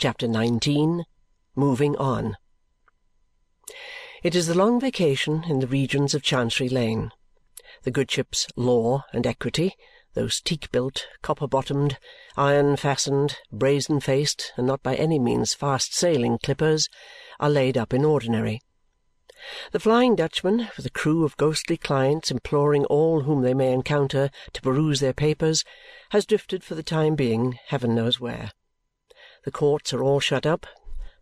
CHAPTER XIX Moving On It is the long vacation in the regions of Chancery Lane. The good ships Law and Equity, those teak built, copper bottomed, iron fastened, brazen faced, and not by any means fast sailing clippers, are laid up in ordinary. The Flying Dutchman, with a crew of ghostly clients imploring all whom they may encounter to peruse their papers, has drifted for the time being heaven knows where. The courts are all shut up,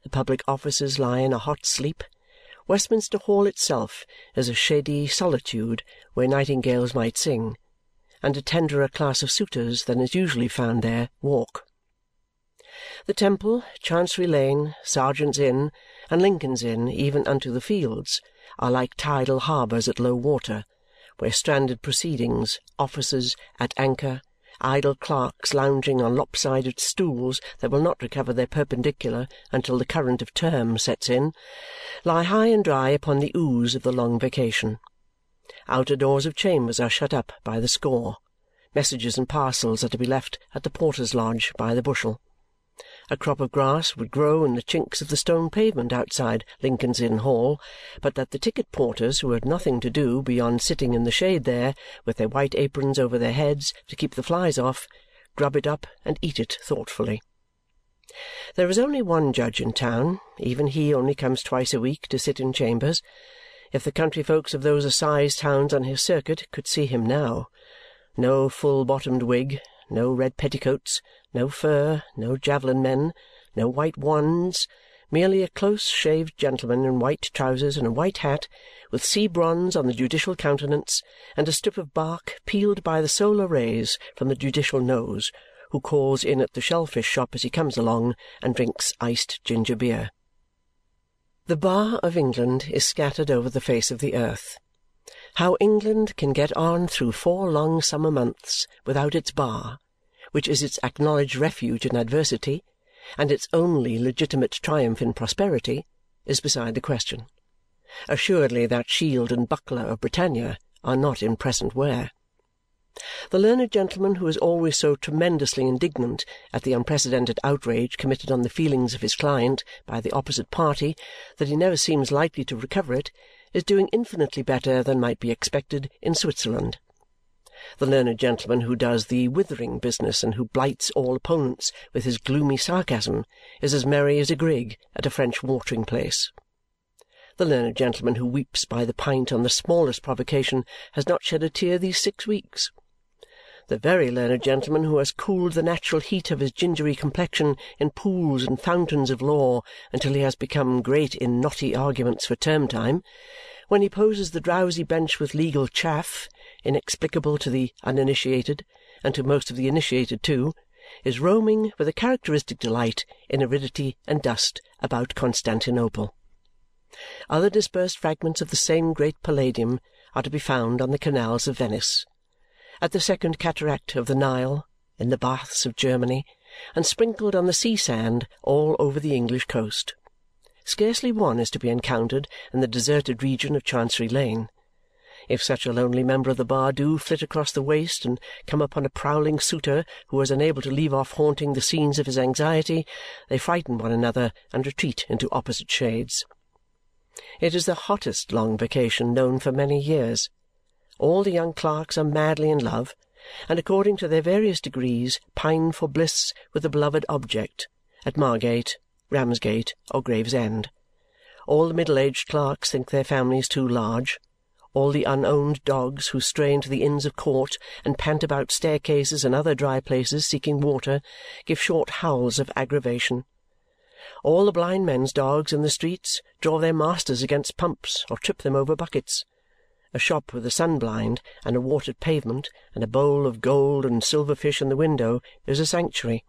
the public offices lie in a hot sleep, Westminster Hall itself is a shady solitude where nightingales might sing, and a tenderer class of suitors than is usually found there walk. The Temple, Chancery Lane, Serjeant's Inn, and Lincoln's Inn, even unto the Fields, are like tidal harbours at low water, where stranded proceedings, officers at anchor, idle clerks lounging on lopsided stools that will not recover their perpendicular until the current of term sets in, lie high and dry upon the ooze of the long vacation. Outer doors of chambers are shut up by the score, messages and parcels are to be left at the porter's lodge by the bushel. A crop of grass would grow in the chinks of the stone pavement outside Lincoln's Inn Hall, but that the ticket porters, who had nothing to do beyond sitting in the shade there, with their white aprons over their heads to keep the flies off, grub it up and eat it thoughtfully. There is only one judge in town. Even he only comes twice a week to sit in chambers. If the country folks of those assize towns on his circuit could see him now! No full-bottomed wig, no red petticoats, no fur, no javelin men, no white wands, merely a close-shaved gentleman in white trousers and a white hat, with sea bronze on the judicial countenance and a strip of bark peeled by the solar rays from the judicial nose, who calls in at the shell-fish shop as he comes along and drinks iced ginger beer. The bar of England is scattered over the face of the earth. How England can get on through four long summer months without its bar, which is its acknowledged refuge in adversity and its only legitimate triumph in prosperity, is beside the question. Assuredly that shield and buckler of Britannia are not in present wear. The learned gentleman who is always so tremendously indignant at the unprecedented outrage committed on the feelings of his client by the opposite party that he never seems likely to recover it is doing infinitely better than might be expected in Switzerland. The learned gentleman who does the withering business and who blights all opponents with his gloomy sarcasm is as merry as a grig at a French watering place. The learned gentleman who weeps by the pint on the smallest provocation has not shed a tear these six weeks. The very learned gentleman who has cooled the natural heat of his gingery complexion in pools and fountains of law until he has become great in knotty arguments for term time, when he poses the drowsy bench with legal chaff, inexplicable to the uninitiated, and to most of the initiated too, is roaming with a characteristic delight in aridity and dust about Constantinople. Other dispersed fragments of the same great Palladium are to be found on the canals of Venice at the second cataract of the Nile, in the baths of Germany, and sprinkled on the sea sand all over the English coast. Scarcely one is to be encountered in the deserted region of Chancery Lane. If such a lonely member of the bar do flit across the waste and come upon a prowling suitor who is unable to leave off haunting the scenes of his anxiety, they frighten one another and retreat into opposite shades. It is the hottest long vacation known for many years. All the young clerks are madly in love, and according to their various degrees pine for bliss with the beloved object at Margate, Ramsgate, or Gravesend. All the middle-aged clerks think their families too large. All the unowned dogs who stray into the Inns of Court and pant about staircases and other dry places seeking water give short howls of aggravation. All the blind men's dogs in the streets draw their masters against pumps or trip them over buckets a shop with a sun-blind and a watered pavement and a bowl of gold and silver fish in the window is a sanctuary.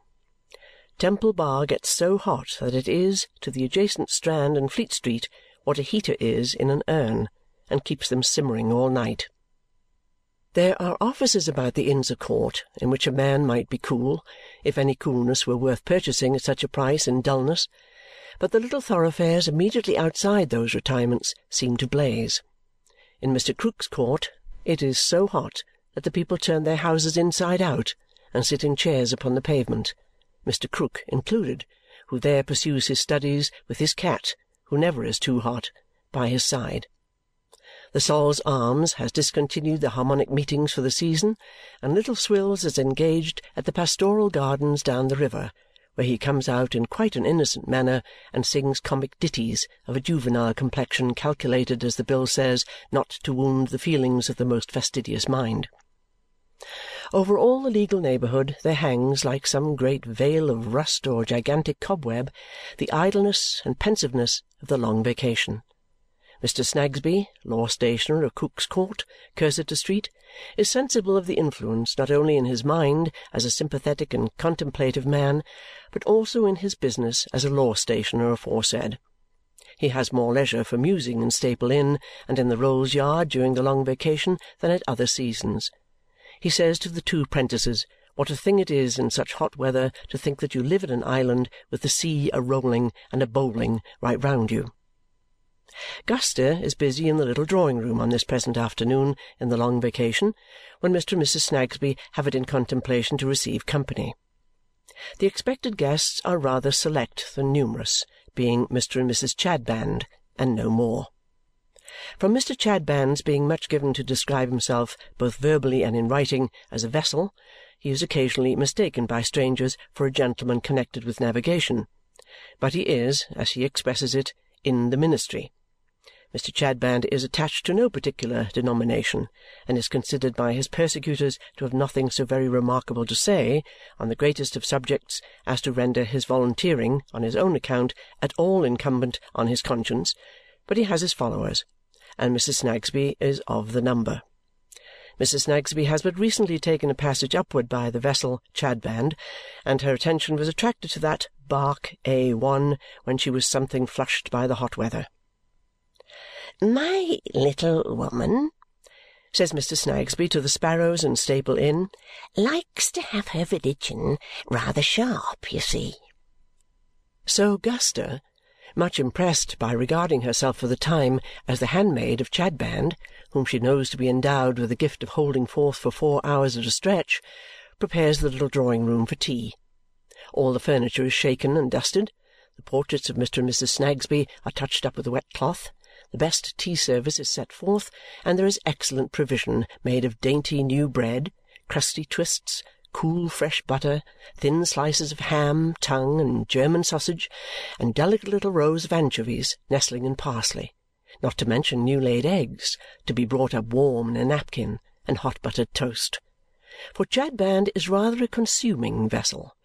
Temple Bar gets so hot that it is, to the adjacent Strand and Fleet Street, what a heater is in an urn, and keeps them simmering all night. There are offices about the Inns of Court in which a man might be cool, if any coolness were worth purchasing at such a price in dullness, but the little thoroughfares immediately outside those retirements seem to blaze. In Mr. Krook's court it is so hot that the people turn their houses inside out and sit in chairs upon the pavement, Mr. Krook included, who there pursues his studies with his cat, who never is too hot, by his side. The Sol's Arms has discontinued the harmonic meetings for the season, and Little Swills is engaged at the Pastoral Gardens down the river, where he comes out in quite an innocent manner and sings comic ditties of a juvenile complexion calculated, as the bill says, not to wound the feelings of the most fastidious mind. Over all the legal neighbourhood there hangs, like some great veil of rust or gigantic cobweb, the idleness and pensiveness of the long vacation. Mr. Snagsby, law stationer of Cook's Court, Cursitor Street, is sensible of the influence not only in his mind as a sympathetic and contemplative man, but also in his business as a law stationer aforesaid. He has more leisure for musing in Staple Inn and in the Rolls Yard during the long vacation than at other seasons. He says to the two 'prentices what a thing it is in such hot weather to think that you live in an island with the sea a rolling and a bowling right round you. Guster is busy in the little drawing-room on this present afternoon in the long vacation when Mr. and Mrs. Snagsby have it in contemplation to receive company. The expected guests are rather select than numerous, being Mr. and Mrs. Chadband, and no more. From Mr. Chadband's being much given to describe himself, both verbally and in writing, as a vessel, he is occasionally mistaken by strangers for a gentleman connected with navigation. But he is, as he expresses it, in the ministry Mr. Chadband is attached to no particular denomination and is considered by his persecutors to have nothing so very remarkable to say on the greatest of subjects as to render his volunteering on his own account at all incumbent on his conscience, but he has his followers, and Mrs. Snagsby is of the number. Mrs. Snagsby has but recently taken a passage upward by the vessel Chadband, and her attention was attracted to that bark A1 when she was something flushed by the hot weather. "My little woman," says Mr. Snagsby to the Sparrows in Staple Inn, "likes to have her religion rather sharp, you see." So Guster, much impressed by regarding herself for the time as the handmaid of Chadband, whom she knows to be endowed with the gift of holding forth for four hours at a stretch, prepares the little drawing-room for tea. All the furniture is shaken and dusted, the portraits of Mr. and Mrs. Snagsby are touched up with a wet cloth the best tea service is set forth, and there is excellent provision made of dainty new bread, crusty twists, cool fresh butter, thin slices of ham, tongue, and German sausage, and delicate little rows of anchovies nestling in parsley, not to mention new-laid eggs, to be brought up warm in a napkin, and hot buttered toast. For Chadband is rather a consuming vessel,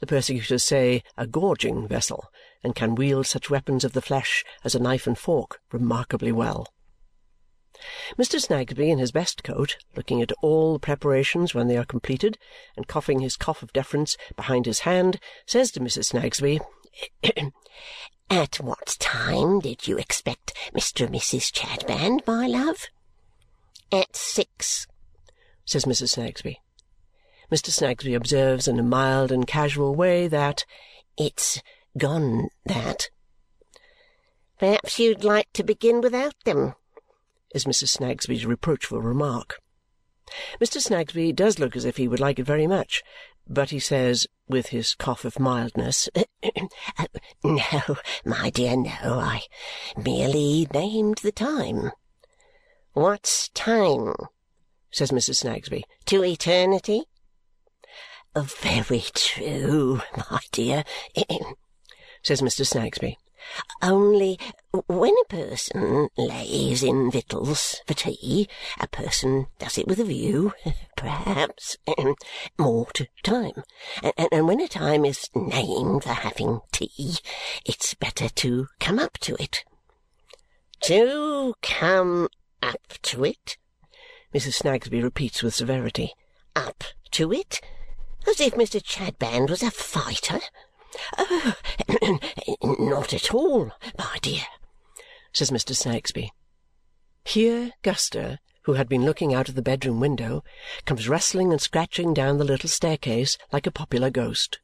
the persecutors say a gorging vessel, and can wield such weapons of the flesh as a knife and fork remarkably well. Mr. Snagsby, in his best coat, looking at all the preparations when they are completed, and coughing his cough of deference behind his hand, says to Mrs. Snagsby, "At what time did you expect Mr. and Mrs. Chadband, my love?" "At six," says Mrs. Snagsby. Mr. Snagsby observes in a mild and casual way that "It's gone that." "Perhaps you'd like to begin without them," is Mrs. Snagsby's reproachful remark. Mr. Snagsby does look as if he would like it very much, but he says, with his cough of mildness, oh, "No, my dear, no. I merely named the time." "What time?" says Mrs. Snagsby. "To eternity?" Oh, "Very true, my dear says Mr. Snagsby. Only when a person lays in victuals for tea, a person does it with a view, perhaps, more to time. And, when a time is named for having tea, it's better to come up to it. To come up to it? Mrs. Snagsby repeats with severity. Up to it? As if Mr. Chadband was a fighter? "Oh, not at all, my dear," says Mr. Snagsby. Here Guster, who had been looking out of the bedroom window, comes rustling and scratching down the little staircase like a popular ghost,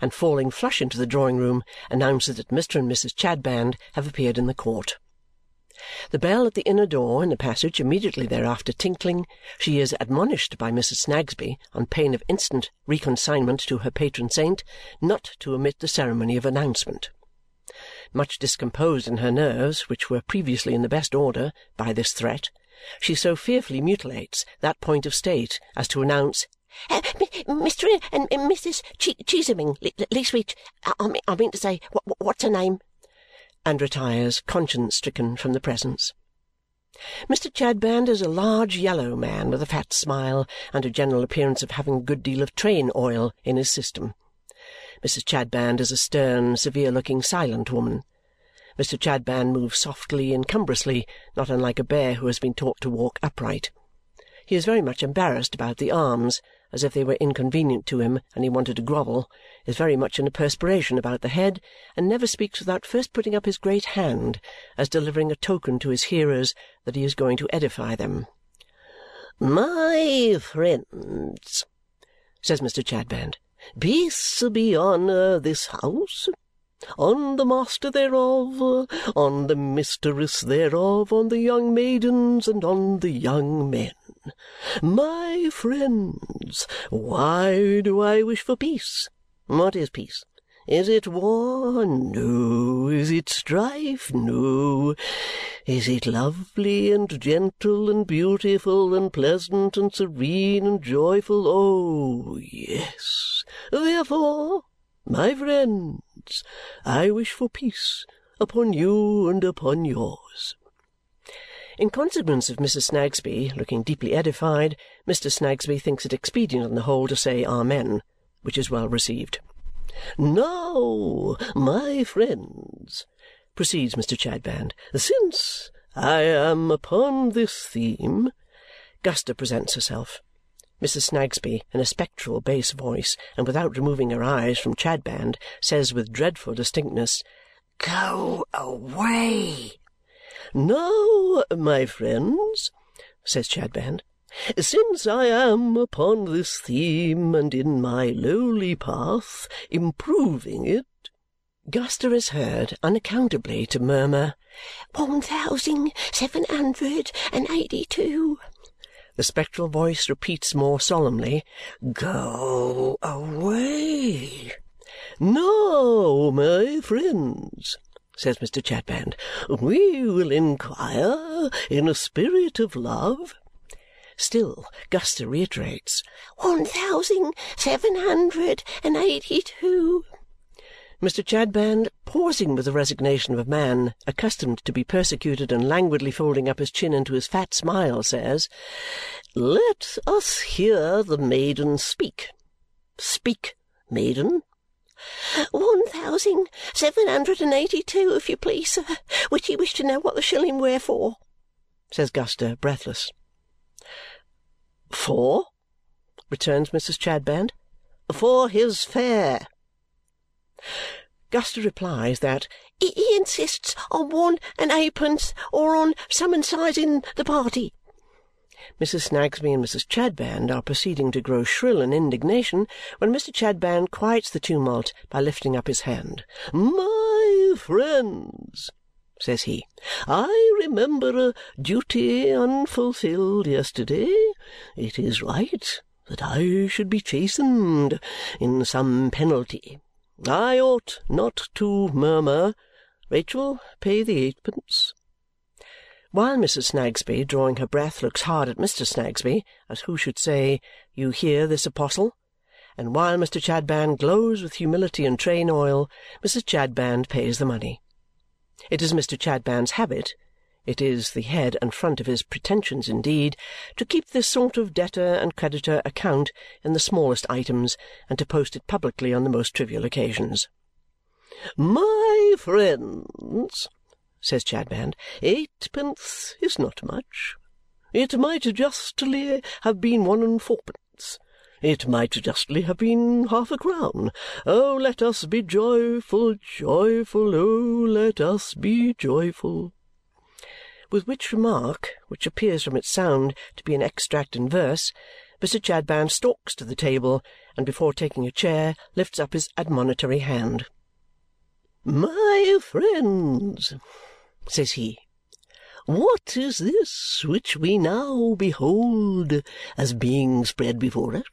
and falling flush into the drawing-room, announces that Mr. and Mrs. Chadband have appeared in the court. The bell at the inner door in the passage immediately thereafter tinkling, she is admonished by Mrs. Snagsby, on pain of instant reconsignment to her patron saint, not to omit the ceremony of announcement. Much discomposed in her nerves, which were previously in the best order, by this threat, she so fearfully mutilates that point of state as to announce Mr. and Mrs. Cheeseming, Leastwich, I mean to say, what's her name? And retires conscience-stricken from the presence. Mr. Chadband is a large yellow man with a fat smile and a general appearance of having a good deal of train oil in his system. Mrs. Chadband is a stern, severe-looking, silent woman. Mr. Chadband moves softly and cumbrously, not unlike a bear who has been taught to walk upright. He is very much embarrassed about the arms, as if they were inconvenient to him and he wanted to grovel, is very much in a perspiration about the head, and never speaks without first putting up his great hand, as delivering a token to his hearers that he is going to edify them. "My friends," says Mr. Chadband, "peace be on uh, this house, on the master thereof, on the mistress thereof, on the young maidens, and on the young men. My friends, why do I wish for peace? What is peace? Is it war? No. Is it strife? No. Is it lovely and gentle and beautiful and pleasant and serene and joyful? Oh, yes. Therefore, my friends, I wish for peace upon you and upon yours. In consequence of Mrs. Snagsby looking deeply edified, Mr. Snagsby thinks it expedient on the whole to say Amen, which is well received. "Now, my friends," proceeds Mr. Chadband, "since I am upon this theme Guster presents herself. Mrs. Snagsby, in a spectral bass voice, and without removing her eyes from Chadband, says with dreadful distinctness, "Go away!" "Now, my friends," says Chadband, "since I am upon this theme and in my lowly path improving it Guster is heard unaccountably to murmur, "One thousand seven hundred and eighty-two." The spectral voice repeats more solemnly, "Go away!" "Now, my friends!" says Mr. Chadband. "We will inquire in a spirit of love." Still Guster reiterates, "One thousand seven hundred and eighty-two." Mr. Chadband, pausing with the resignation of a man accustomed to be persecuted and languidly folding up his chin into his fat smile, says, "Let us hear the maiden speak. Speak, maiden. One thousand seven hundred and eighty-two, if you please, sir, which he wished to know what the shilling were for," says Guster, breathless. "For?" returns Mrs. Chadband. "For his fare." Guster replies that he insists on one and eightpence or on summonsizing the party. Mrs. Snagsby and Mrs. Chadband are proceeding to grow shrill in indignation when Mr. Chadband quiets the tumult by lifting up his hand. "My friends," says he, "I remember a duty unfulfilled yesterday. It is right that I should be chastened in some penalty. I ought not to murmur. Rachel, pay the eightpence. While Mrs. Snagsby, drawing her breath, looks hard at Mr. Snagsby, as who should say, You hear this apostle? And while Mr. Chadband glows with humility and train oil, Mrs. Chadband pays the money. It is Mr. Chadband's habit it is the head and front of his pretensions indeed to keep this sort of debtor and creditor account in the smallest items and to post it publicly on the most trivial occasions. "My friends!" says Chadband. "Eightpence is not much. It might justly have been one and fourpence. It might justly have been half a crown. Oh, let us be joyful, joyful, oh, let us be joyful!" With which remark, which appears from its sound to be an extract in verse, Mr. Chadband stalks to the table and before taking a chair lifts up his admonitory hand. "My friends!" says he. What is this which we now behold as being spread before us?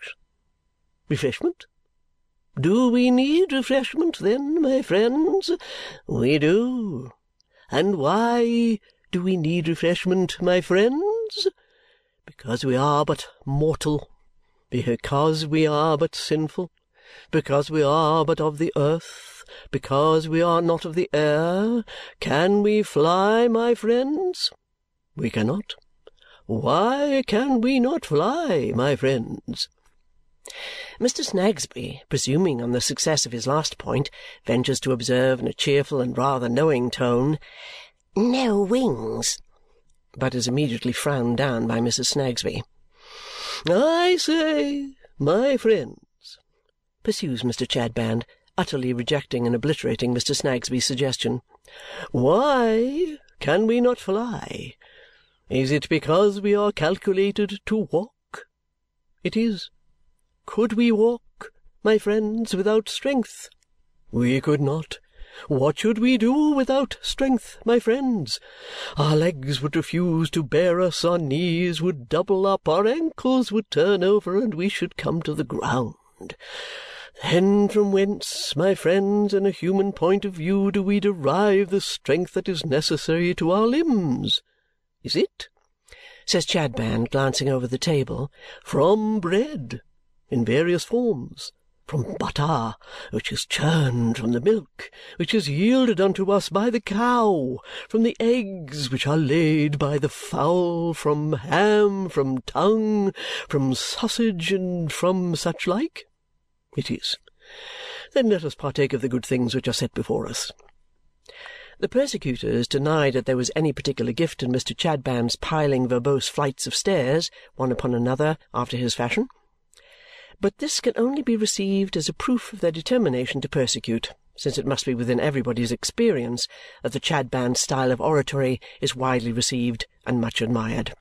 Refreshment? Do we need refreshment, then, my friends? We do. And why do we need refreshment, my friends? Because we are but mortal, because we are but sinful, because we are but of the earth, because we are not of the air. Can we fly, my friends? We cannot. Why can we not fly, my friends? Mr. Snagsby, presuming on the success of his last point, ventures to observe in a cheerful and rather knowing tone, "No wings," but is immediately frowned down by Mrs. Snagsby. "I say, my friends," pursues Mr. Chadband, utterly rejecting and obliterating Mr. Snagsby's suggestion, "why can we not fly? Is it because we are calculated to walk? It is. Could we walk, my friends, without strength? We could not. What should we do without strength, my friends? Our legs would refuse to bear us, our knees would double up, our ankles would turn over, and we should come to the ground. Then from whence, my friends, in a human point of view, do we derive the strength that is necessary to our limbs? Is it, says Chadband, glancing over the table, from bread? In various forms, from butter, which is churned from the milk, which is yielded unto us by the cow, from the eggs which are laid by the fowl, from ham, from tongue, from sausage, and from such like? It is. Then let us partake of the good things which are set before us. The persecutors denied that there was any particular gift in Mr. Chadband's piling verbose flights of stairs, one upon another, after his fashion but this can only be received as a proof of their determination to persecute, since it must be within everybody's experience that the Chadband style of oratory is widely received and much admired.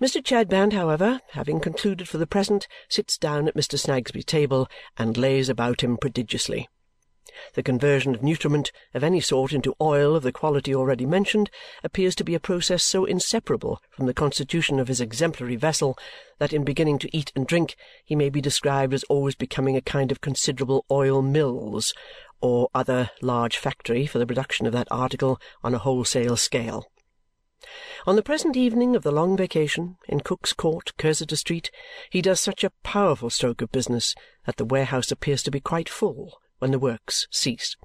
Mr. Chadband, however, having concluded for the present, sits down at Mr. Snagsby's table and lays about him prodigiously. The conversion of nutriment of any sort into oil of the quality already mentioned appears to be a process so inseparable from the constitution of his exemplary vessel that in beginning to eat and drink he may be described as always becoming a kind of considerable oil mills or other large factory for the production of that article on a wholesale scale. On the present evening of the long vacation, in Cook's Court, Cursitor Street, he does such a powerful stroke of business that the warehouse appears to be quite full when the works cease.